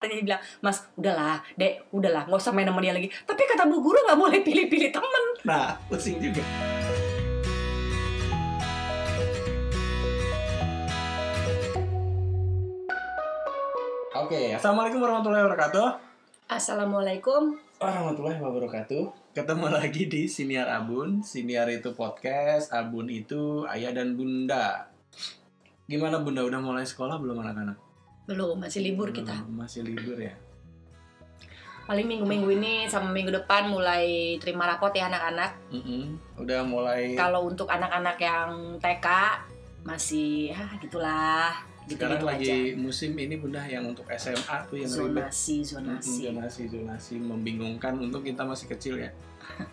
Tanya dia bilang, Mas, udahlah, dek, udahlah, nggak usah main sama dia lagi. Tapi kata bu guru nggak boleh pilih-pilih temen. Nah, pusing juga. Oke, assalamualaikum warahmatullahi wabarakatuh. Assalamualaikum. Warahmatullahi wabarakatuh. Ketemu lagi di Siniar Abun. Siniar itu podcast, Abun itu ayah dan bunda. Gimana bunda udah mulai sekolah belum anak-anak? Belum, masih libur kita. Belum, masih libur ya. Paling minggu-minggu ini sama minggu depan mulai terima rapot ya anak-anak. Mm-mm. Udah mulai. Kalau untuk anak-anak yang TK masih ya gitulah, Sekarang gitu-gitu lagi aja. musim ini bunda yang untuk SMA tuh yang ribet. Zonasi, zonasi. zonasi zonasi membingungkan untuk kita masih kecil ya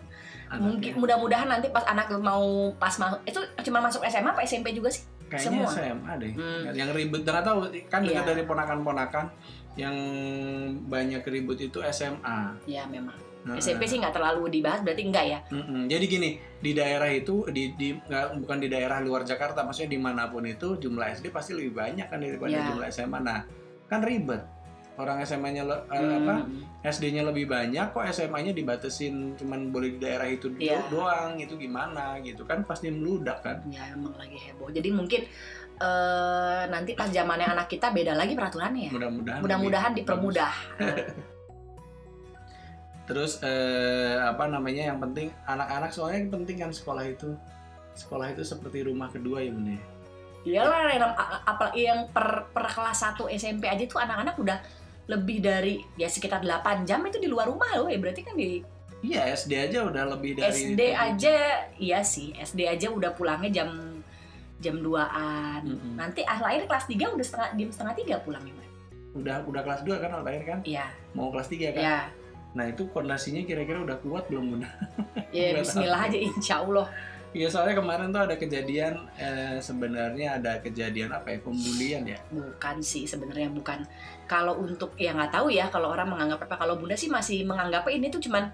Mungkin Anaknya. mudah-mudahan nanti pas anak mau pas masuk itu cuma masuk SMA apa SMP juga sih? Kayaknya semua. SMA deh Hmm. yang ribet nggak tahu kan dengar Iya. dari ponakan-ponakan yang banyak ribut itu SMA Ya memang. Nah, SMP sih nggak terlalu dibahas berarti enggak ya? mm-mm. jadi gini di daerah itu di, di nggak- bukan di daerah luar Jakarta maksudnya di mana pun itu jumlah SD pasti lebih banyak kan daripada Ya. jumlah SMA nah kan ribet orang SMA-nya le- eh, Hmm. apa SD-nya lebih banyak kok SMA-nya dibatesin cuman boleh di daerah itu Iya. doang itu gimana gitu kan pasti meludak kan Ya emang lagi heboh. Jadi mungkin eh, nanti pas zamannya anak kita beda lagi peraturannya ya. mudah-mudahan Mudah-mudahan dipermudah. terus eh, apa namanya yang penting anak-anak soalnya yang penting kan sekolah itu sekolah itu seperti rumah kedua ya bunda ya? Iyalah yang apa yang per, per kelas 1 SMP aja tuh anak-anak udah lebih dari ya sekitar 8 jam itu di luar rumah loh ya berarti kan di iya SD aja udah lebih dari SD aja iya sih SD aja udah pulangnya jam jam 2-an. Mm-mm. Nanti ah lahir kelas 3 udah setengah jam setengah tiga pulangnya. Mbak. udah udah kelas 2 kan lahir kan Iya, mau kelas 3 kan ya. nah itu fondasinya kira-kira udah kuat belum bunda Ya bismillah tahu. aja insya Allah. Iya soalnya kemarin tuh ada kejadian eh, sebenarnya ada kejadian apa ya pembulian ya Bukan sih sebenarnya bukan. Kalau untuk ya nggak tahu ya kalau orang menganggap apa kalau bunda sih masih menganggap ini tuh cuman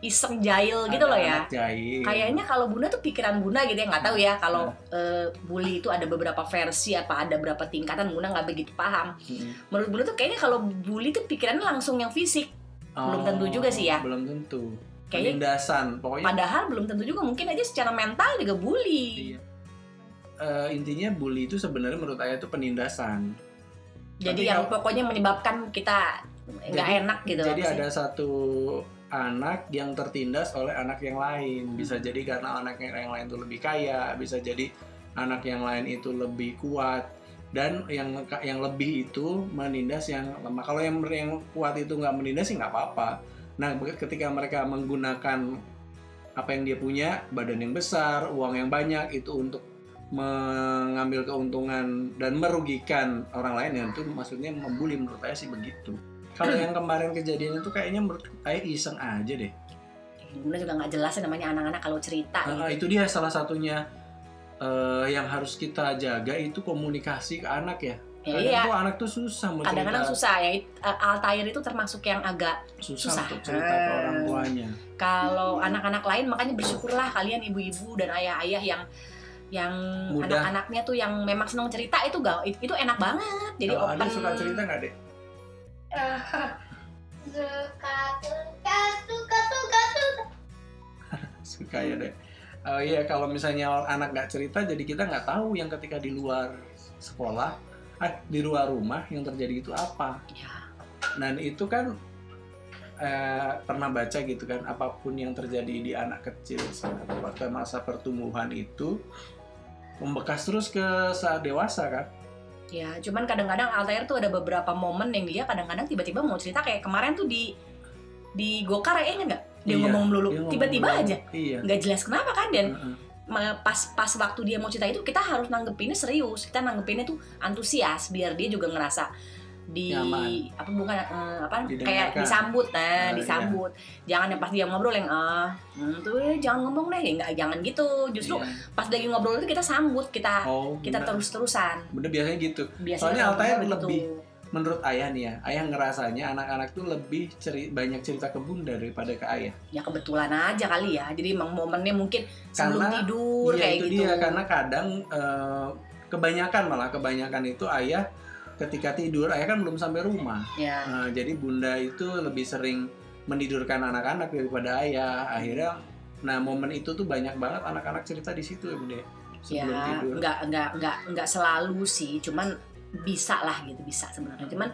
iseng jahil gitu Ada loh ya. jahil. Kayaknya kalau bunda tuh pikiran bunda gitu ya nggak tahu ya kalau Nah. eh, bully itu ada beberapa versi apa ada berapa tingkatan bunda nggak begitu paham. Mm-mm. Menurut bunda tuh kayaknya kalau bully tuh pikirannya langsung yang fisik. Belum tentu juga sih ya. Oh, Belum tentu. Kayaknya Penindasan, pokoknya padahal belum tentu juga mungkin aja secara mental juga bully. Iya. Eh, intinya bully itu sebenarnya menurut ayah itu penindasan. Jadi Tapi yang kalau- pokoknya menyebabkan kita nggak enak gitu. Jadi ada satu anak yang tertindas oleh anak yang lain. Bisa Hmm. jadi karena anak yang yang lain itu lebih kaya, bisa jadi anak yang lain itu lebih kuat dan yang yang lebih itu menindas yang lemah. Kalau yang yang kuat itu nggak menindas sih nggak apa-apa. Nah, ketika mereka menggunakan apa yang dia punya, badan yang besar, uang yang banyak itu untuk mengambil keuntungan dan merugikan orang lain ya itu maksudnya membuli menurut saya sih begitu. Kalau yang kemarin kejadian itu kayaknya menurut saya iseng aja deh. Bunda juga nggak jelas ya namanya anak-anak kalau cerita. Nah, gitu. itu dia salah satunya eh, yang harus kita jaga itu komunikasi ke anak ya. Ya, Kadang iya. tuh anak tuh susah mau Kadang-kadang cerita, susah ya. Altair itu termasuk yang agak susah, susah. untuk cerita ke orang Hmm. tuanya. kalau anak-anak lain makanya bersyukurlah kalian ibu-ibu dan ayah-ayah yang yang Mudah. anak-anaknya tuh yang memang senang cerita itu gak itu enak banget. Jadi Kalau open. suka cerita nggak deh? suka suka suka suka suka Suka ya deh. Oh iya kalau misalnya anak nggak cerita jadi kita nggak tahu yang ketika di luar sekolah, di luar rumah yang terjadi itu apa. Ya, Dan itu kan eh, pernah baca gitu kan apa pun yang terjadi di anak kecil saat pada masa pertumbuhan itu membekas terus ke saat dewasa kan. ya, cuman kadang-kadang Altair tuh ada beberapa momen yang dia kadang-kadang tiba-tiba mau cerita kayak kemarin tuh di di Gokar ya ingat nggak? Dia Iya, ngomong melulu, tiba-tiba aja, Iya. nggak jelas kenapa kan dan Heeh. ma- pas pas waktu dia mau cerita itu kita harus nanggepinnya serius kita nanggepinnya tuh antusias biar dia juga ngerasa di Nyaman. apa bukan eh, apa Didengarkan. kayak disambut nah Ah, disambut jangan yang pas dia ngobrol yang ah hmm, tuh eh, jangan ngomong deh nggak jangan gitu justru Iya. pas lagi ngobrol itu kita sambut kita Oh, kita terus terusan Bener biasanya gitu. biasanya Soalnya Altair begitu. Menurut ayah nih ya, ayah ngerasanya anak-anak tuh lebih ceri banyak cerita ke bunda daripada ke ayah. ya kebetulan aja kali ya jadi emang momennya mungkin sebelum Karena- tidur Iya kayak itu gitu dia karena kadang eh, kebanyakan malah kebanyakan itu ayah ketika tidur ayah kan belum sampai rumah. ya Nah, jadi bunda itu lebih sering menidurkan anak-anak daripada ayah. Akhirnya, nah momen itu tuh banyak banget anak-anak cerita di situ ya bunda. ya Sebelum tidur. nggak nggak nggak nggak selalu sih cuman bisa lah gitu bisa sebenarnya. Cuman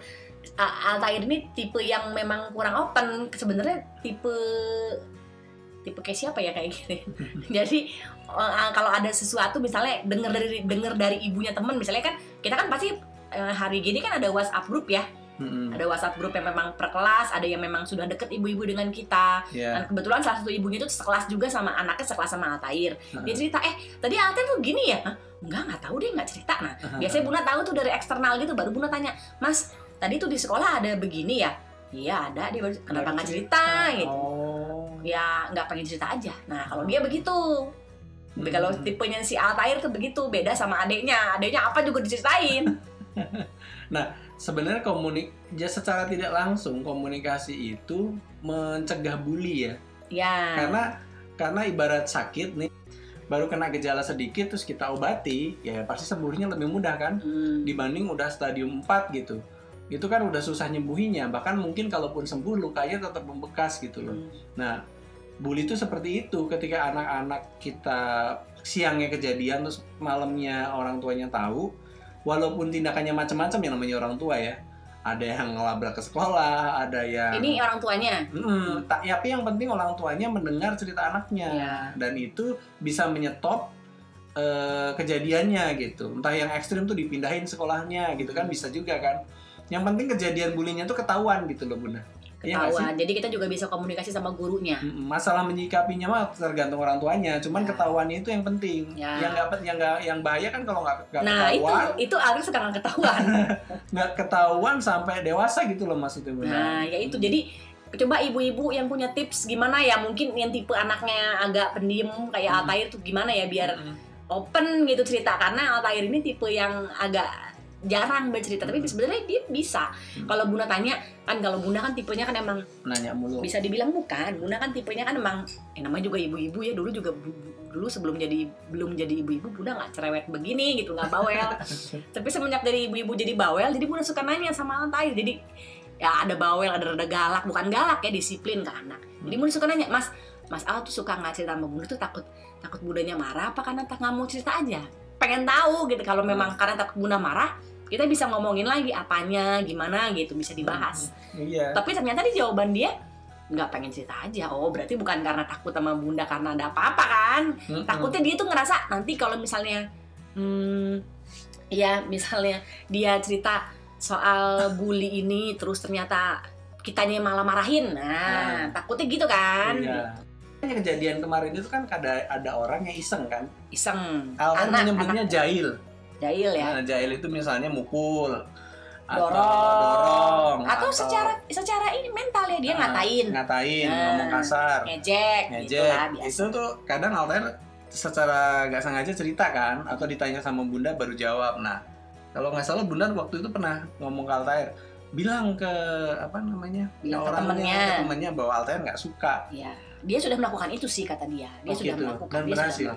A- Altair ini tipe yang memang kurang open. Sebenarnya tipe tipe kayak siapa ya kayak gini? Jadi eh, kalau ada sesuatu misalnya denger dari denger dari ibunya temen misalnya kan kita kan pasti eh, hari gini kan ada WhatsApp grup ya Mm-mm. ada WhatsApp grup yang memang per kelas ada yang memang sudah deket ibu-ibu dengan kita. Ya. dan kebetulan salah satu ibunya itu sekelas juga sama anaknya sekelas sama Altair. Dia Heeh. cerita eh tadi Altair tuh gini ya? Hah? enggak nggak tahu deh nggak cerita. Nah biasanya Bunda tahu tuh dari eksternal gitu baru Bunda tanya Mas tadi tuh di sekolah ada begini ya? Iya ada. Dia baru kenapa nggak cerita? Gitu. Oh. ya nggak pengen cerita aja. Nah kalau dia begitu. Hmm. kalau tipenya si Altair tuh begitu beda sama adiknya adiknya apa juga diceritain Sebenarnya komunik, ya secara tidak langsung komunikasi itu mencegah bully ya. ya Karena karena ibarat sakit nih, baru kena gejala sedikit terus kita obati, ya pasti sembuhnya lebih mudah kan Hmm. dibanding udah stadium 4 gitu. Itu kan udah susah nyembuhinya, bahkan mungkin kalaupun sembuh lukanya tetap membekas gitu loh. Hmm. Nah, bully itu seperti itu ketika anak-anak kita siangnya kejadian terus malamnya orang tuanya tahu, walaupun tindakannya macam-macam yang namanya orang tua ya. Ada yang ngelabrak ke sekolah, ada yang ini orang tuanya Mm, tak, tapi yang penting orang tuanya mendengar cerita anaknya Ya. dan itu bisa menyetop eh, kejadiannya gitu. Entah yang ekstrim tuh dipindahin sekolahnya gitu kan bisa juga kan. Yang penting kejadian bullyingnya tuh ketahuan gitu loh bunda. Iya sih? ketahuan jadi kita juga bisa komunikasi sama gurunya Masalah menyikapinya mah tergantung orang tuanya. Cuman Ya. ketahuannya itu yang penting. Ya. Yang nggak yang nggak yang bahaya kan kalau nggak nggak nah itu ketahuan, itu Altair sekarang ketahuan nggak ketahuan sampai dewasa gitu loh maksudnya bunda. Nah, ya itu jadi coba ibu-ibu yang punya tips gimana ya mungkin yang tipe anaknya agak pendiam kayak Hmm. Altair tuh gimana ya biar Mm-mm. open gitu cerita karena Altair ini tipe yang agak jarang bercerita tapi Hmm. sebenarnya dia bisa. Hmm. Kalau Bunda tanya kan kalau Bunda kan tipenya kan emang nanya mulu. bisa dibilang bukan. Bunda kan tipenya kan emang eh, namanya juga ibu-ibu ya dulu juga bu- dulu sebelum jadi belum jadi ibu-ibu Bunda nggak cerewet begini gitu nggak bawel. tapi semenjak dari ibu-ibu jadi bawel jadi Bunda suka nanya sama Altair jadi ya ada bawel ada rada galak bukan galak ya disiplin ke anak jadi Bunda suka nanya Mas Mas Al tuh suka nggak cerita sama Bunda tuh takut takut bundanya marah apa karena tak nggak mau cerita aja pengen tahu gitu kalau memang karena takut bunda marah kita bisa ngomongin lagi apanya gimana gitu bisa dibahas Iya. tapi ternyata di jawaban dia nggak pengen cerita aja oh berarti bukan karena takut sama bunda karena ada apa-apa kan Mm-mm. takutnya dia tuh ngerasa nanti kalau misalnya hmm, ya misalnya dia cerita soal bully ini terus ternyata kitanya malah marahin nah Hmm. takutnya gitu kan Iya. Kejadian kemarin itu kan ada ada orang yang iseng kan. iseng Al anak menyebutnya anak jahil. Jahil ya Nah, jahil itu misalnya mukul atau dorong, dorong atau secara secara ini mental ya dia Ah, ngatain ngatain, Nah. ngomong kasar, ngejek, gitu ngejek. lah biasa Itu tuh kadang Altair secara nggak sengaja cerita kan atau ditanya sama Bunda baru jawab. Nah, kalau nggak salah Bunda waktu itu pernah ngomong ke Altair bilang ke apa namanya Bilang ke orangnya, temennya. ke temennya bahwa Altair nggak suka ya dia sudah melakukan itu sih kata dia dia Oh, sudah gitu. melakukan dan dia sudah berhasil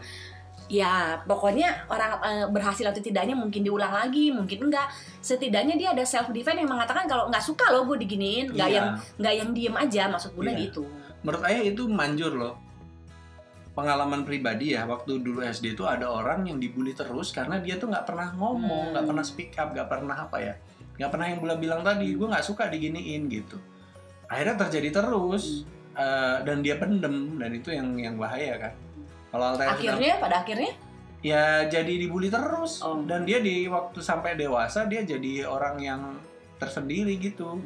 Ya, pokoknya orang eh, berhasil atau tidaknya mungkin diulang lagi, mungkin enggak. Setidaknya dia ada self defense yang mengatakan kalau nggak suka loh gue diginiin, nggak Iya. yang nggak yang diem aja maksud bunda Iya. gitu. menurut ayah itu manjur loh pengalaman pribadi ya waktu dulu SD itu ada orang yang dibully terus karena dia tuh nggak pernah ngomong Hmm. nggak pernah speak up nggak pernah apa ya nggak pernah yang bilang bilang tadi gue nggak suka diginiin gitu akhirnya terjadi terus eh, dan dia pendem dan itu yang yang bahaya kan kalau Akhirnya pada akhirnya ya jadi dibully terus Oh. dan dia di waktu sampai dewasa dia jadi orang yang tersendiri gitu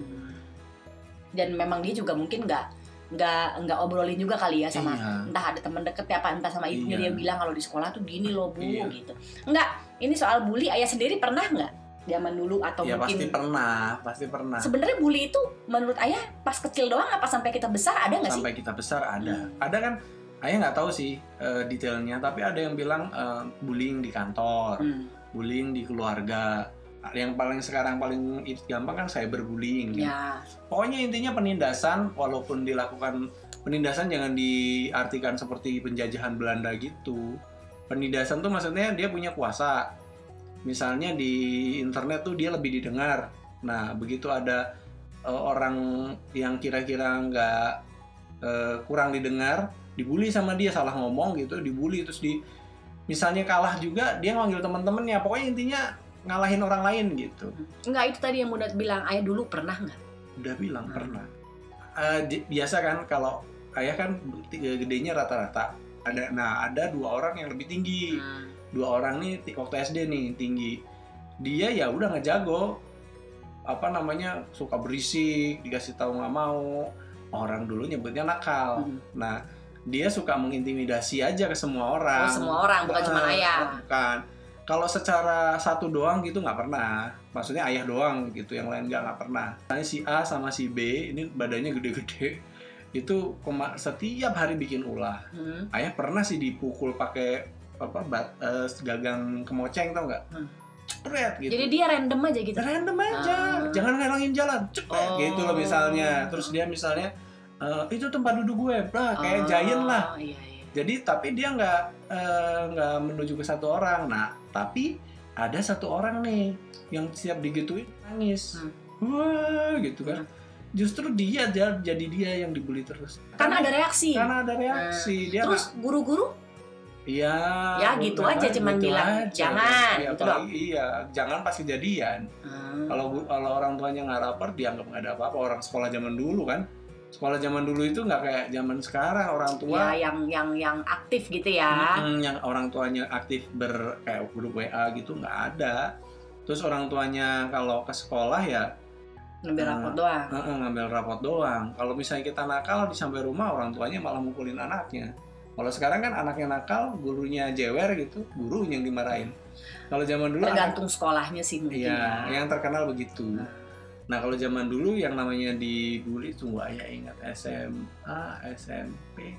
dan memang dia juga mungkin nggak nggak nggak obrolin juga kali ya sama Iya. entah ada teman deket ya apa entah sama ibunya Iya. dia bilang kalau di sekolah tuh gini loh bu Iya. gitu enggak ini soal bully ayah sendiri pernah nggak zaman dulu atau ya pasti mungkin pernah pasti pernah sebenarnya bully itu menurut ayah pas kecil doang apa sampai kita besar ada nggak sih sampai kita besar ada Hmm. ada kan ayah nggak tahu sih eh, detailnya tapi ada yang bilang eh, bullying di kantor Hmm, bullying di keluarga. Yang paling sekarang paling gampang kan cyberbullying kan. ya. Pokoknya intinya penindasan walaupun dilakukan penindasan jangan diartikan seperti penjajahan Belanda gitu. Penindasan tuh maksudnya dia punya kuasa. Misalnya di internet tuh dia lebih didengar. Nah begitu ada eh, orang yang kira-kira nggak eh, kurang didengar dibully sama dia salah ngomong gitu dibully terus di misalnya kalah juga dia manggil teman-temannya pokoknya intinya ngalahin orang lain gitu. Enggak itu tadi yang mudah bilang ayah dulu pernah nggak? udah bilang Hmm. pernah. Eh, di- biasa kan kalau ayah kan tiga gedenya rata-rata. Ada nah ada dua orang yang lebih tinggi. Hmm. dua orang nih waktu SD nih tinggi. Dia ya udah nggak jago apa namanya suka berisik dikasih tahu nggak mau orang dulu nyebutnya nakal Hmm. nah dia suka mengintimidasi aja ke semua orang Oh, semua orang bukan cuma Eh, ayah. bukan kalau secara satu doang gitu nggak pernah maksudnya ayah doang gitu yang lain nggak nggak pernah Misalnya si A sama si B ini badannya gede-gede itu setiap hari bikin ulah Hmm. ayah pernah sih dipukul pakai apa bat eh, gagang kemoceng tau nggak Hmm. cepret gitu Jadi dia random aja gitu. random aja Ah. Jangan ngalangin jalan. Cepet Oh. gitu loh misalnya. Terus dia misalnya eh, itu tempat duduk gue. Bah kayak Oh, giant lah. Iya, iya. jadi tapi dia nggak eh, nggak menuju ke satu orang. Nah tapi ada satu orang nih yang siap digituin nangis. Hmm. wah gitu kan. Justru dia ja- jadi dia yang dibully terus. Karena ada reaksi. karena ada reaksi. Dia Terus guru-guru iya Ya, gitu aja, cuman bilang, "Jangan," Iya, gitu iya jangan pas kejadian Hmm. kalau kalau orang tuanya nggak rapor dianggap nggak ada apa-apa orang sekolah zaman dulu kan sekolah zaman dulu itu nggak kayak zaman sekarang orang tua Ya, yang yang yang aktif gitu ya. Yang orang tuanya aktif ber kayak grup WA gitu nggak ada. Terus orang tuanya kalau ke sekolah ya Ngambil rapot doang. eh, eh, ngambil rapot doang. Kalau misalnya kita nakal di sampai rumah orang tuanya malah mukulin anaknya. Kalau sekarang kan anaknya nakal, gurunya jewer gitu, guru yang dimarahin. Kalau zaman dulu anak- Tergantung sekolahnya sih mungkin. Iya, ya. yang terkenal begitu. Nah, kalau zaman dulu yang namanya dibully tunggu ayah ingat SMA, SMP.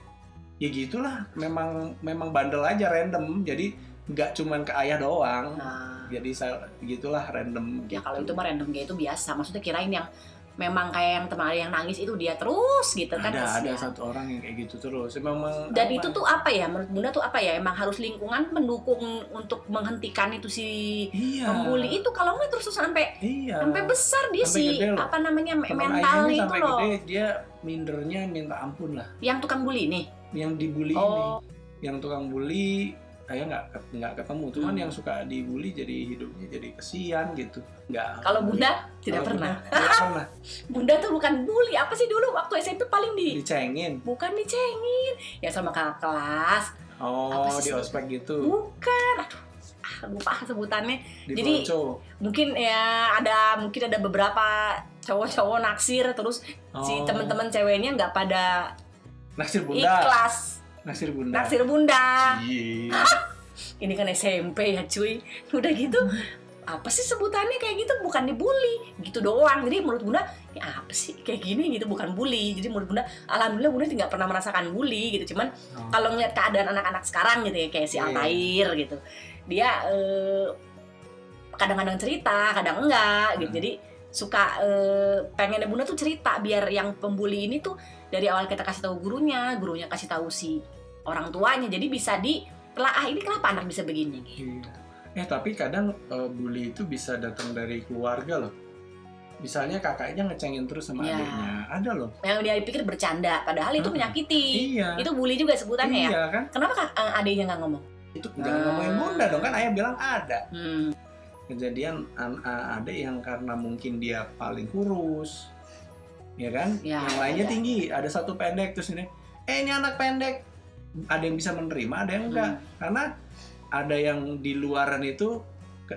Ya gitulah, memang memang bandel aja random. Jadi nggak cuman ke ayah doang. Nah, Jadi saya gitulah random ya gitu. kalau itu mah random kayak itu biasa. Maksudnya kirain yang memang kayak yang teman yang nangis itu dia terus gitu kan. ada ada satu orang yang kayak gitu terus. Memang Dan apa, itu tuh apa ya? Menurut Bunda tuh apa ya? Emang harus lingkungan mendukung untuk menghentikan itu si iya. pembuli itu kalau nggak terus sampai Iya. sampai besar dia Sampai si gede loh. apa namanya Teman ini itu loh. gede dia mindernya minta ampun lah. Yang tukang bully nih. Yang dibully ini. Oh, yang tukang bully saya nggak nggak ketemu. Cuman Hmm. yang suka dibully jadi hidupnya jadi kesian gitu. Nggak. Kalau Bunda? Tidak Kalau pernah. Bunda? Tidak pernah. Bunda tuh bukan bully. Apa sih dulu waktu SMP paling di dicengin? Bukan dicengin. Ya sama kakak kelas. Oh di ospek gitu? Bukan. Aduh. Ah, lupa sebutannya. Di Jadi- Bronco. mungkin ya ada mungkin ada beberapa cowok-cowok naksir. Terus si Oh. teman-teman ceweknya nggak pada naksir bunda? ikhlas naksir bunda. Naksir bunda. Ini kan SMP ya cuy. Udah gitu apa sih sebutannya kayak gitu? Bukan dibully gitu doang. Jadi menurut bunda ya apa sih kayak gini gitu? Bukan bully. Jadi menurut bunda alhamdulillah bunda tidak pernah merasakan bully gitu. Cuman Oh. kalau ngeliat keadaan anak-anak sekarang gitu ya kayak si Iya. Altair gitu dia eh, kadang-kadang cerita kadang enggak gitu. Hmm. jadi suka eh, pengennya bunda tuh cerita biar yang pembuli ini tuh dari awal kita kasih tahu gurunya gurunya kasih tahu si orang tuanya jadi bisa di ah ini kenapa anak bisa begini Iya. Eh tapi kadang eh, bully itu bisa datang dari keluarga loh. Misalnya kakaknya ngecengin terus sama Iya. adiknya, ada loh. yang dia pikir bercanda padahal itu Hmm. menyakiti Iya. itu bully juga sebutannya ya Iya kan? kenapa kak eh, adiknya nggak ngomong Itu jangan Ah. ngomongin bunda dong kan ayah bilang ada. hmm. kejadian an- a- ada yang karena mungkin dia paling kurus ya kan Ya, yang lainnya ada. tinggi ada satu pendek terus ini eh ini anak pendek ada yang bisa menerima ada yang enggak Hmm. karena ada yang di luaran itu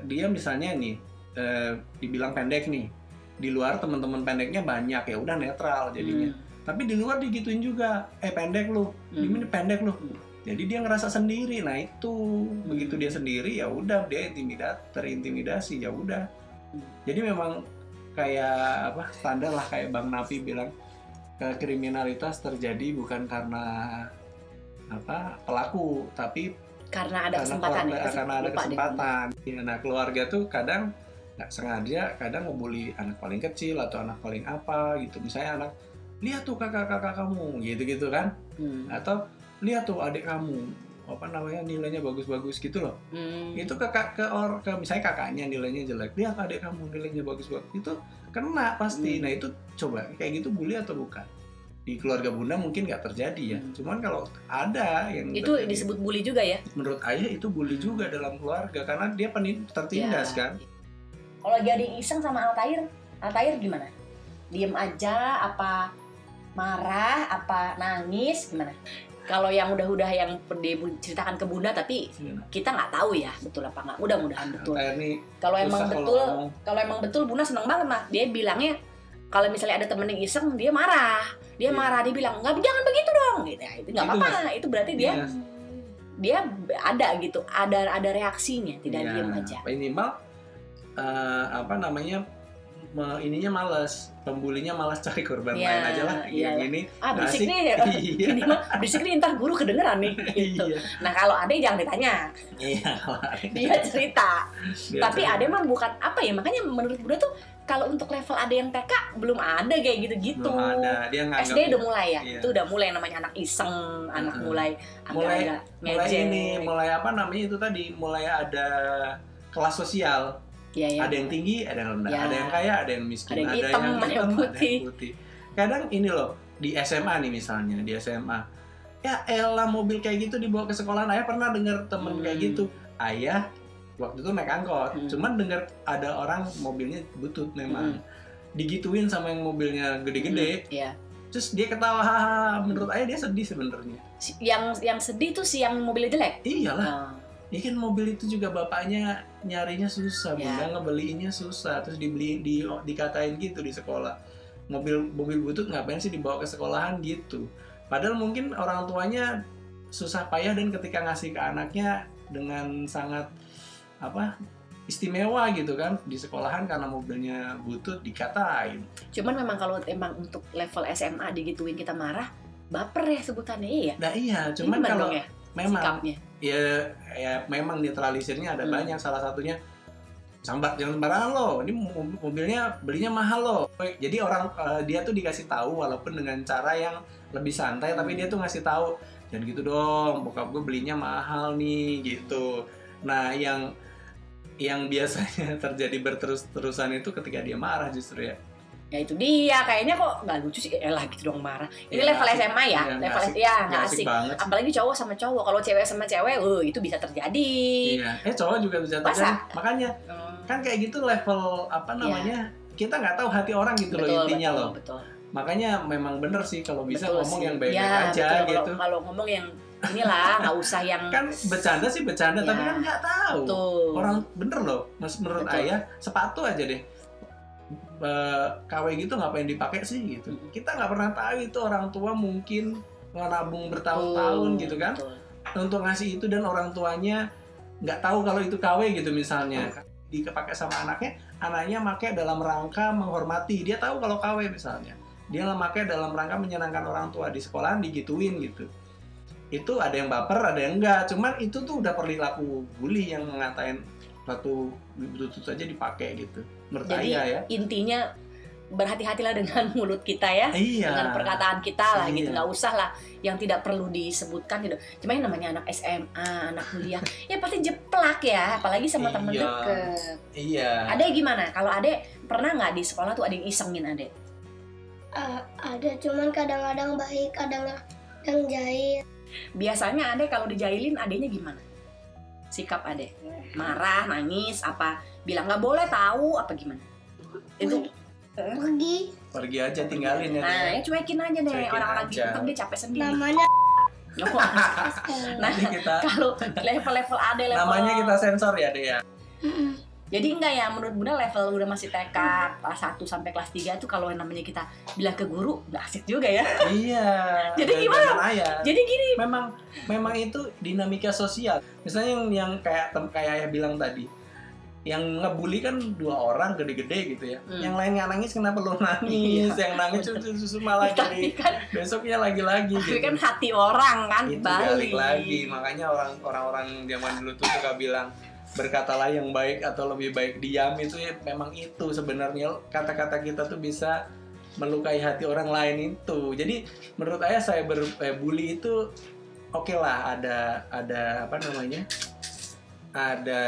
dia misalnya nih eh, dibilang pendek nih di luar teman-teman pendeknya banyak ya udah netral jadinya Hmm. tapi di luar digituin juga eh pendek lu Hmm. ini pendek lu Hmm. jadi dia ngerasa sendiri nah itu begitu dia sendiri ya udah dia intimidat terintimidasi ya udah Hmm. jadi memang kayak apa standar lah kayak bang Nafi bilang kriminalitas terjadi bukan karena apa pelaku tapi karena ada karena kesempatan keluarga- ya karena ada kesempatan. Ya, nah keluarga tuh kadang nggak sengaja kadang ngebully anak paling kecil atau anak paling apa gitu. Misalnya anak lihat tuh kakak kakak kamu gitu gitu kan. Hmm. atau lihat tuh adik kamu apa namanya nilainya bagus-bagus gitu loh. Hmm. itu ke kak ke or ke misalnya kakaknya nilainya jelek lihat adik kamu nilainya bagus-bagus. Itu kena pasti. Hmm. nah itu coba kayak gitu bully atau bukan? Di keluarga bunda mungkin nggak terjadi ya. Hmm. cuman kalau ada yang itu terjadi, disebut bully juga ya? menurut ayah itu bully juga dalam keluarga karena dia penin tertindas Ya. kan? Kalau yang iseng sama Altair Altair gimana? Diem aja apa marah apa nangis gimana kalau yang udah-udah yang dia ceritakan ke bunda tapi kita nggak tahu ya betul apa nggak. Mudah-mudahan betul. Kayak ini kalau emang betul kalau emang betul bunda seneng banget mah dia bilangnya kalau misalnya ada temen yang iseng dia marah. Dia Iya. marah dia bilang nggak jangan begitu dong. Gitu. Ya, itu nggak Itu, apa-apa. itu berarti dia Iya. dia ada gitu. Ada ada reaksinya. Tidak Iya. diem aja. Minimal eh, apa namanya ininya malas pembulinya malas cari korban Iya, lain aja lah iya. yang ini. Ah nggak berisik nih iya. Ini mah berisik nih ntar guru kedengeran nih gitu. iya nah kalau ade jangan ditanya. Iya. Dia cerita. Dia tapi cerita. ade mah bukan apa ya makanya menurut bunda tuh kalau untuk level ade yang TK belum ada kayak gitu-gitu. Belum ada. Dia nganggap SD udah mulai ya? Iya. itu udah mulai namanya anak iseng anak Mm-mm. mulai Mulai- agak-agak mulai ini mulai apa namanya itu tadi mulai ada kelas sosial Iya, iya. ada yang tinggi ada yang rendah. Ya. ada yang kaya ada yang miskin. Ada yang hitam, ada yang hitam, putih. putih. Kadang ini loh di SMA nih misalnya di SMA ya elah mobil kayak gitu dibawa ke sekolahan ayah pernah dengar temen Hmm. kayak gitu. Ayah waktu itu naik angkot. Hmm. cuman dengar ada orang mobilnya butut memang. Digituin sama yang mobilnya gede-gede. Iya. terus dia ketawa menurut ayah dia sedih sebenarnya. Yang yang sedih tuh si yang mobilnya jelek? Iyalah. Ah, Ya kan mobil itu juga bapaknya nyarinya susah, Ya. bunda ngebeliinnya susah, terus dibeli di dikatain gitu di sekolah. Mobil mobil butut ngapain sih dibawa ke sekolahan gitu. Padahal mungkin orang tuanya susah payah dan ketika ngasih ke anaknya dengan sangat apa istimewa gitu kan di sekolahan karena mobilnya butut dikatain. cuman memang kalau emang untuk level SMA digituin kita marah baper ya sebutannya iya Nah iya, cuman kalau ya memang sikapnya ya ya memang netralisirnya ada Hmm. banyak. Salah satunya sambat jangan sembarangan lo. Ini mo- mobilnya belinya mahal lo. Jadi orang eh, dia tuh dikasih tahu walaupun dengan cara yang lebih santai tapi dia tuh ngasih tahu jangan gitu dong bokap gue belinya mahal nih gitu. Nah yang yang biasanya terjadi berterus-terusan itu ketika dia marah justru ya ya itu dia. Kayaknya kok nggak lucu sih. Eh lah gitu dong marah. Ini Ya, level asik. SMA ya. Iya, nggak level asik. ya nggak Nggak asik banget. Sih. apalagi cowok sama cowok. Kalau cewek sama cewek uh, itu bisa terjadi. Iya. Eh cowok juga bisa Masa? terjadi. Makanya Hmm, kan kayak gitu level apa namanya kita nggak tahu hati orang gitu loh betul, intinya betul, loh. betul. Makanya memang bener sih kalau bisa Betul ngomong sih. yang baik-baik Ya, aja betul. Gitu. kalau ngomong yang inilah nggak usah yang kan bercanda sih bercanda tapi Ya. kan nggak tahu. Tuh orang bener loh mas menurut Betul. ayah sepatu aja deh Eh, KW gitu ngapain dipakai sih gitu. Mm. kita nggak pernah tahu itu orang tua mungkin nabung bertahun-tahun gitu kan. betul. untuk ngasih itu dan orang tuanya nggak tahu kalau itu KW gitu misalnya. Dipakai sama anaknya anaknya pakai dalam rangka menghormati. Dia tahu kalau KW misalnya. Dia pakai dalam rangka menyenangkan orang tua di sekolahan digituin gitu. Itu ada yang baper ada yang enggak cuman itu tuh udah perilaku bully yang ngatain satu butut aja dipakai gitu menurut Jadi ayah ya. intinya berhati-hatilah dengan mulut kita ya. Iya. Dengan perkataan kita lah gitu. Iya. nggak usah lah yang tidak perlu disebutkan tidak cuma yang namanya anak SMA anak kuliah ya pasti jeplak ya. Apalagi sama temen Iya. deket. Iya. Ade gimana? Kalau Ade pernah nggak di sekolah tuh ada yang isengin Ade Ah, ada. Cuman kadang-kadang baik kadang kadang jahil biasanya Ade kalau dijailin adenya gimana? Sikap Ade marah nangis apa bilang nggak boleh tahu apa gimana? Itu. Pergi. Pergi aja tinggalin ya nah ya cuekin aja deh Cuekin orang-orang gitu dia capek sendiri. Namanya nah kita kalau level-level Ade level namanya kita sensor ya deh ya. Jadi enggak ya, menurut Bunda level udah masih TK kelas 1 sampai kelas 3 tuh kalau yang namanya kita bilang ke guru nggak asik juga ya. iya. Jadi gimana? ayah. Jadi gini, memang memang itu dinamika sosial. Misalnya yang yang kayak kayak ayah bilang tadi yang ngebully kan dua orang gede-gede gitu ya. Hmm. yang lain nggak nangis kenapa lo nangis? Yang nangis susu susu malah tapi jadi kan besoknya lagi-lagi tapi gitu. kan hati orang kan itu balik. lagi. Makanya orang orang-orang zaman dulu tuh suka bilang berkatalah yang baik atau lebih baik diam. Itu ya memang itu sebenarnya. Kata-kata kita tuh bisa melukai hati orang lain itu. Jadi menurut ayah saya ber, eh, bully itu oke lah. Ada ada apa namanya ada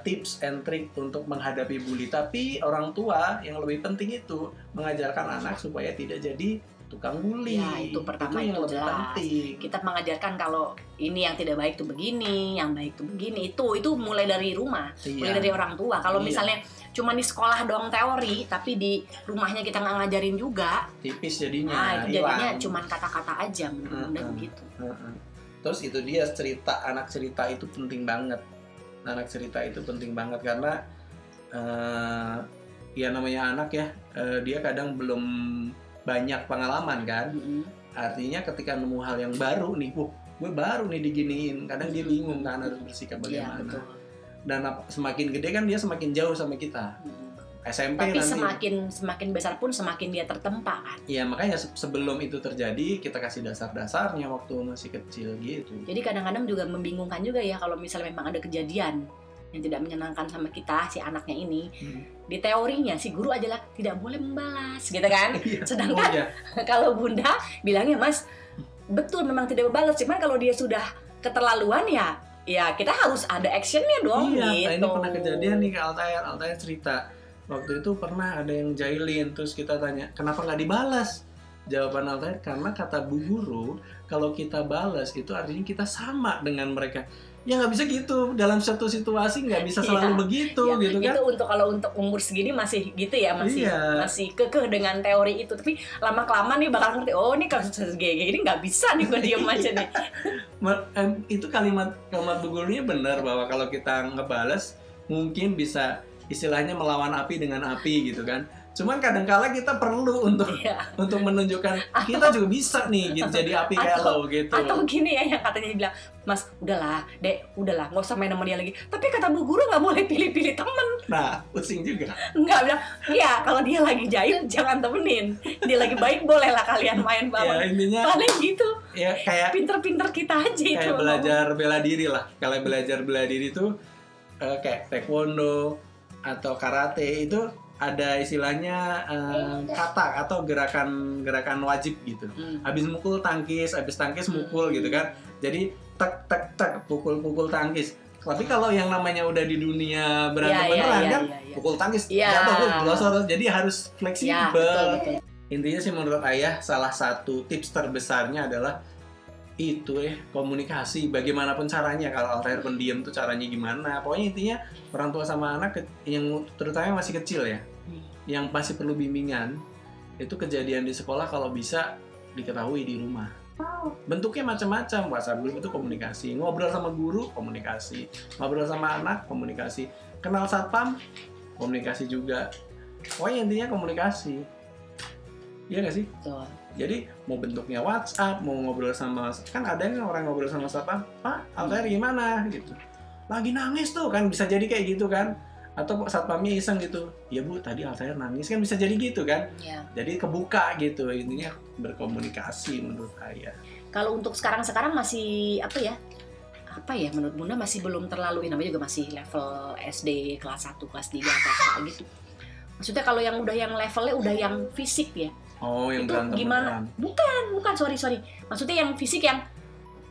tips and trick untuk menghadapi bully tapi orang tua yang lebih penting itu mengajarkan anak supaya tidak jadi tukang bully Ya, itu pertama yang itu lebih jelas. penting kita mengajarkan kalau ini yang tidak baik tuh begini, yang baik tuh begini. Itu itu mulai dari rumah, mulai Iya. dari orang tua. Kalau Iya. misalnya cuma di sekolah doang teori, tapi di rumahnya kita nggak ngajarin juga, tipis jadinya nah itu jadinya cuma kata-kata aja menurut Bunda Mm-mm. begitu. Heeh. Terus itu dia cerita anak cerita itu penting banget. Anak cerita itu penting banget karena eh ya namanya anak ya eh, dia kadang belum banyak pengalaman kan. Mm-mm. Artinya ketika nemu hal yang baru nih, wah gue baru nih diginiin. Kadang dia bingung kan harus bersikap Iya bagaimana. betul. Dan semakin gede kan dia semakin jauh sama kita. Mm-mm. SMP Tapi nanti. semakin semakin besar pun semakin dia tertempa kan. Ya makanya se- sebelum itu terjadi kita kasih dasar-dasarnya waktu masih kecil gitu. Jadi kadang-kadang juga membingungkan juga ya kalau misalnya memang ada kejadian yang tidak menyenangkan sama kita si anaknya ini. Hmm. Di teorinya si guru adalah tidak boleh membalas, gitu kan? Iya. Sedangkan iya. kalau bunda bilangnya mas betul memang tidak berbalas cuman kalau dia sudah keterlaluan ya ya kita harus ada actionnya dong iya, gitu ini pernah kejadian nih ke Altair. Altair cerita waktu itu pernah ada yang jahilin terus kita tanya kenapa nggak dibalas? Jawaban Altair karena kata bu guru kalau kita balas itu artinya kita sama dengan mereka. Ya nggak bisa gitu dalam satu situasi nggak bisa selalu Iya. begitu Ya, gitu kan? itu untuk kalau untuk umur segini masih gitu ya masih Iya. masih kekeh dengan teori itu tapi lama kelamaan nih bakal ngerti oh ini kalau kayak gini nggak bisa nih gue diem aja nih itu kalimat kalimat bu gurunya benar bahwa kalau kita ngebales mungkin bisa istilahnya melawan api dengan api gitu kan. Cuman kadang-kala kita perlu untuk Iya. untuk menunjukkan kita juga bisa nih gitu jadi api kayak Atau- lo gitu. atau gini ya yang katanya bilang mas udahlah dek udahlah nggak usah main sama dia lagi tapi kata bu guru nggak boleh pilih-pilih temen Nah, pusing juga. nggak bilang iya kalau dia lagi jahil jangan temenin dia lagi baik boleh lah kalian main Ya bareng intinya paling gitu ya kayak pinter-pinter kita aja itu kayak belajar bela diri lah. Kalau belajar bela diri itu eh, kayak taekwondo atau karate itu ada istilahnya eh, kata atau gerakan gerakan wajib gitu. Hmm. habis mukul tangkis, habis tangkis mukul gitu kan. Jadi tek tek tek pukul-pukul tangkis. Tapi kalau yang namanya udah di dunia berantem Iya, iya, beneran iya, kan, iya, iya. pukul tangkis Iya. jatuh tuh glosor. Jadi harus fleksibel. betul betul Intinya sih menurut ayah salah satu tips terbesarnya adalah itu ya komunikasi bagaimanapun caranya. Kalau Altair pendiam tuh caranya gimana? Pokoknya intinya orang tua sama anak yang terutama masih kecil ya Hmm. yang pasti perlu bimbingan itu kejadian di sekolah kalau bisa diketahui di rumah. Bentuknya macam-macam. WhatsApp group itu komunikasi. Ngobrol sama guru komunikasi. Ngobrol sama anak komunikasi. Kenal satpam komunikasi juga. Pokoknya intinya komunikasi iya gak sih betul jadi mau bentuknya WhatsApp, mau ngobrol sama kan ada yang orang ngobrol sama siapa? Pak, Altair gimana gitu. Lagi nangis tuh kan bisa jadi kayak gitu kan. Atau satpamnya iseng gitu. Ya Bu, tadi Altair nangis kan bisa jadi gitu kan. ya Jadi kebuka gitu. Intinya berkomunikasi menurut saya. kalau untuk sekarang-sekarang masih apa ya apa ya menurut bunda masih belum terlalu ini namanya juga masih level SD kelas 1, kelas 3, kelas apa gitu maksudnya kalau yang udah yang levelnya udah yang fisik ya Oh, yang Itu berantem gimana? beneran. bukan bukan sorry sorry maksudnya yang fisik yang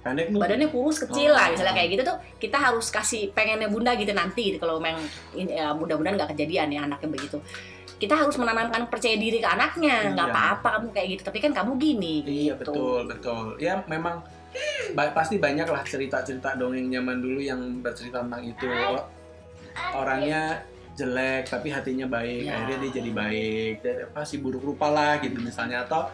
Pendek lu. badannya kurus kecil Oh. lah misalnya kayak gitu tuh kita harus kasih pengennya bunda gitu nanti kalau memang ya, mudah-mudahan nggak kejadian ya anaknya begitu kita harus menanamkan percaya diri ke anaknya nggak Iya. apa-apa kamu kayak gitu tapi kan kamu gini Iya gitu. betul betul. Ya memang ba- pasti banyak lah cerita-cerita dongeng zaman dulu yang bercerita tentang itu. Orangnya jelek tapi hatinya baik, Ya. akhirnya dia jadi baik. Dan apa si buruk rupa lah gitu misalnya atau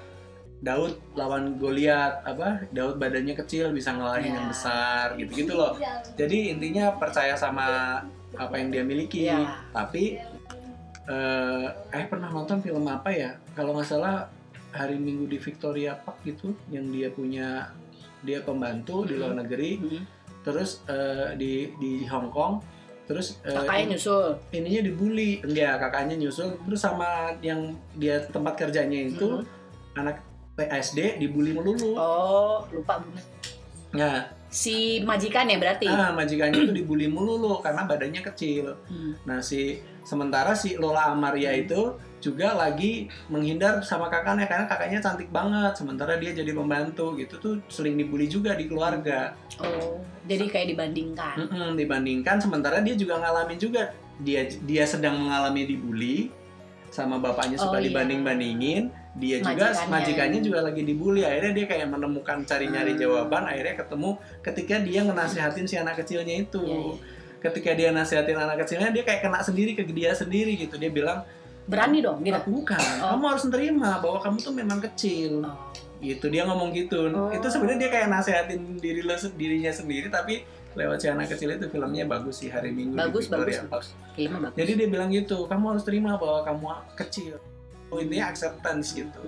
Daud lawan Goliat apa Daud badannya kecil bisa ngalahin Ya. yang besar gitu-gitu loh. Jadi intinya percaya sama apa yang dia miliki. Ya. Tapi eh eh pernah nonton film apa ya? Kalau nggak salah hari Minggu di Victoria Park gitu, yang dia punya dia pembantu di luar negeri, Mhm. terus eh, di di Hong Kong, terus eh, kakaknya nyusul ininya dibully, enggak kakaknya nyusul, terus sama yang dia tempat kerjanya itu Mhm. anak PSD dibully melulu. oh lupa bunda Nah, si majikan ya berarti ah, majikannya itu dibully melulu karena badannya kecil. Hmm. Nah si sementara si Lola Amaria itu juga lagi menghindar sama kakaknya karena kakaknya cantik banget sementara dia jadi pembantu gitu tuh sering dibully juga di keluarga Oh, jadi kayak dibandingkan. Mm-mm, dibandingkan sementara dia juga ngalamin juga dia dia sedang mengalami dibully sama bapaknya Oh, suka iya. dibanding-bandingin dia juga Majikannya. majikannya juga lagi dibully akhirnya dia kayak menemukan cari nyari Hmm. jawaban akhirnya ketemu ketika dia ngenasehatin si anak kecilnya itu Iya, iya. ketika dia nasihatin anak kecilnya dia kayak kena sendiri ke dia sendiri gitu dia bilang Berani dong gitu. bukan Oh. kamu harus menerima bahwa kamu tuh memang kecil Oh. gitu dia ngomong gitu Oh. itu sebenarnya dia kayak nasehatin diri lo dirinya sendiri tapi lewat si anak kecil itu filmnya bagus sih hari minggu di Bagus, bagus, bagus. Filmnya bagus. jadi dia bilang gitu kamu harus terima bahwa kamu kecil intinya acceptance gitu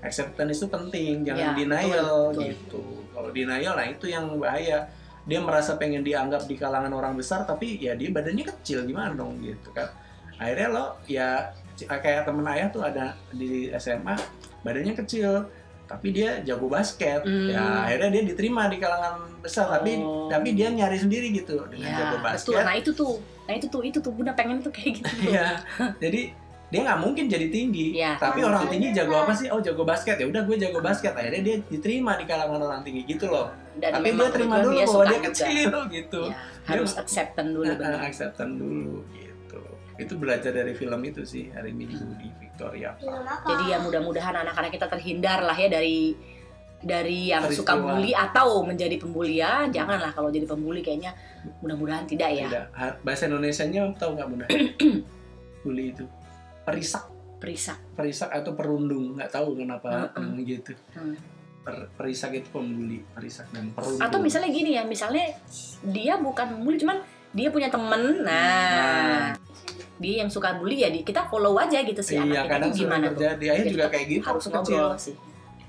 acceptance itu penting jangan Ya, denial betul, betul. gitu kalau denial nah itu yang bahaya dia merasa pengen dianggap di kalangan orang besar tapi ya dia badannya kecil gimana dong gitu kan akhirnya lo ya kayak temen ayah tuh ada di SMA badannya kecil tapi dia jago basket Hmm. ya akhirnya dia diterima di kalangan besar tapi Oh. tapi dia nyari sendiri gitu dengan Ya, jago betul. basket Nah itu tuh, nah itu tuh, itu tuh Bunda pengen tuh kayak gitu. tuh. Iya. Jadi dia nggak mungkin jadi tinggi. Iya. Tapi orang tinggi jago apa sih? Oh jago basket ya udah gue jago basket. Akhirnya dia diterima di kalangan orang tinggi gitu loh. Dan Tapi dia terima dulu dia bahwa dia juga. kecil gitu. Ya, harus acceptance dulu Nah, benar. acceptance dulu gitu. Itu belajar dari film itu sih hari Minggu di Victoria. Apa? Jadi ya mudah-mudahan anak-anak kita terhindar lah ya dari dari yang suka bully atau menjadi pembuli ya. Janganlah kalau jadi pembuli kayaknya mudah-mudahan tidak ya. Tidak. Ha- Bahasa Indonesianya tahu nggak bunda? Bully itu perisak, Perisak. perisak atau perundung nggak tahu kenapa mm, gitu. Hmm. Per- perisak itu pembuli, perisak dan perundung. Atau misalnya gini ya, misalnya dia bukan pembuli cuman dia punya temen. Nah, dia yang suka bully ya di kita follow aja gitu sih iya anak tuh sering gimana tuh. terjadi ayah juga kayak gitu Harus kecil sih.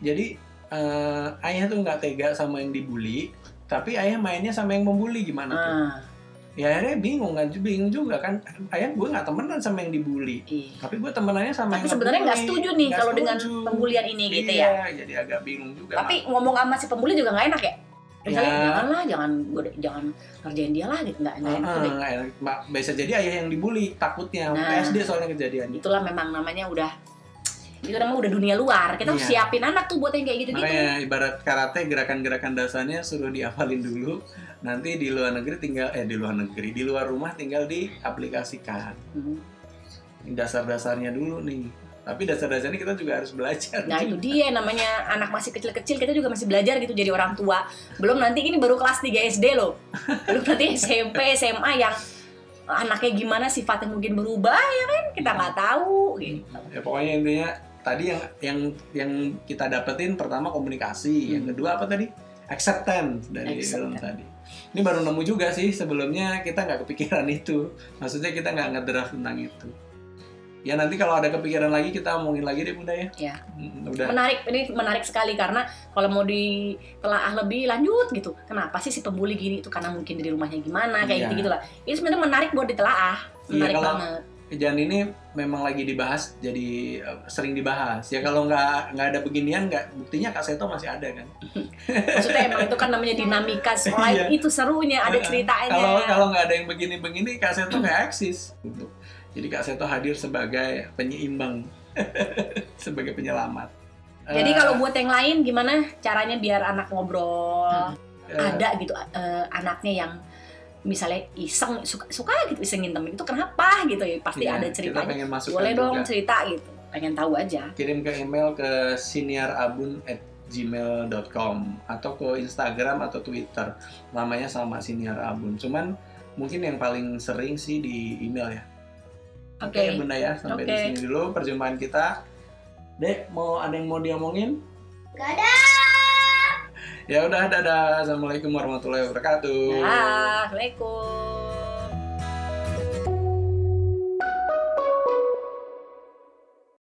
jadi eh, ayah tuh nggak tega sama yang dibully tapi ayah mainnya sama yang membuli gimana tuh Ah, ya akhirnya bingung kan bingung juga kan ayah gue nggak temenan sama yang dibully iya. tapi gue temenannya sama Tapi yang sebenarnya nggak setuju nih Nggak kalau dengan setuju. pembulian ini gitu iya, ya. jadi agak bingung juga Tapi ngomong sama si pembuli juga nggak enak ya. Misalnya Ya. janganlah, jangan gua- jangan ngerjain dia lah gitu nggak nggak enak nggak enak. Bisa jadi ayah yang dibully takutnya Nah. SD soalnya kejadiannya Itulah memang namanya udah itu namanya udah dunia luar. Kita harus Iya. siapin anak tuh buat yang kayak gitu-gitu. Makanya ibarat karate gerakan-gerakan dasarnya suruh dihafalin dulu. Nanti di luar negeri tinggal eh di luar negeri, di luar rumah tinggal diaplikasikan. Hmm. Dasar-dasarnya dulu nih. Tapi dasar-dasarnya kita juga harus belajar. Nah itu dia namanya anak masih kecil-kecil kita juga masih belajar gitu jadi orang tua. Belum nanti ini baru kelas 3 SD loh. Belum nanti SMP, SMA yang anaknya gimana sifatnya mungkin berubah ya kan kita nggak tahu gitu. Ya pokoknya intinya tadi yang yang yang kita dapetin pertama komunikasi, yang Hmm. kedua apa tadi? Acceptance dari film Acceptance. tadi. Ini baru nemu juga sih sebelumnya kita nggak kepikiran itu. Maksudnya kita nggak ngedraft tentang itu. Ya nanti kalau ada kepikiran lagi kita omongin lagi deh bunda ya. Ya. Hmm, udah. Menarik ini menarik sekali karena kalau mau ditelaah lebih lanjut gitu. Kenapa sih si pembuli gini itu karena mungkin dari rumahnya gimana kayak Iya. gitu gitulah. Ini sebenarnya menarik buat ditelaah. Iya, Menarik kalau- banget. Kejadian ini memang lagi dibahas, jadi eh, sering dibahas. Ya kalau nggak nggak ada beginian, nggak buktinya Kak Seto masih ada kan. Maksudnya emang itu kan namanya dinamika sekolah Iya. itu serunya ada ceritanya. Kalau kalau nggak ada yang begini-begini, Kak Seto nggak eksis. Gitu. Jadi Kak Seto hadir sebagai penyeimbang, sebagai penyelamat. Jadi Eh, kalau buat yang lain gimana caranya biar anak ngobrol eh, ada gitu eh, anaknya yang misalnya iseng suka suka gitu isengin temen itu kenapa gitu ya pasti iya, ada ceritanya. masukkan Boleh dong juga. cerita gitu. Pengen tahu aja. Kirim ke email ke siniarabun@gmail.com atau ke Instagram atau Twitter. Namanya sama Siniar Abun. Cuman mungkin yang paling sering sih di email ya. Oke, Oke. Bunda ya, sampai di Oke. sini dulu perjumpaan kita. Dek, mau ada yang mau diomongin? Gak ada. Ya udah, dadah. Assalamualaikum warahmatullahi wabarakatuh. Assalamualaikum.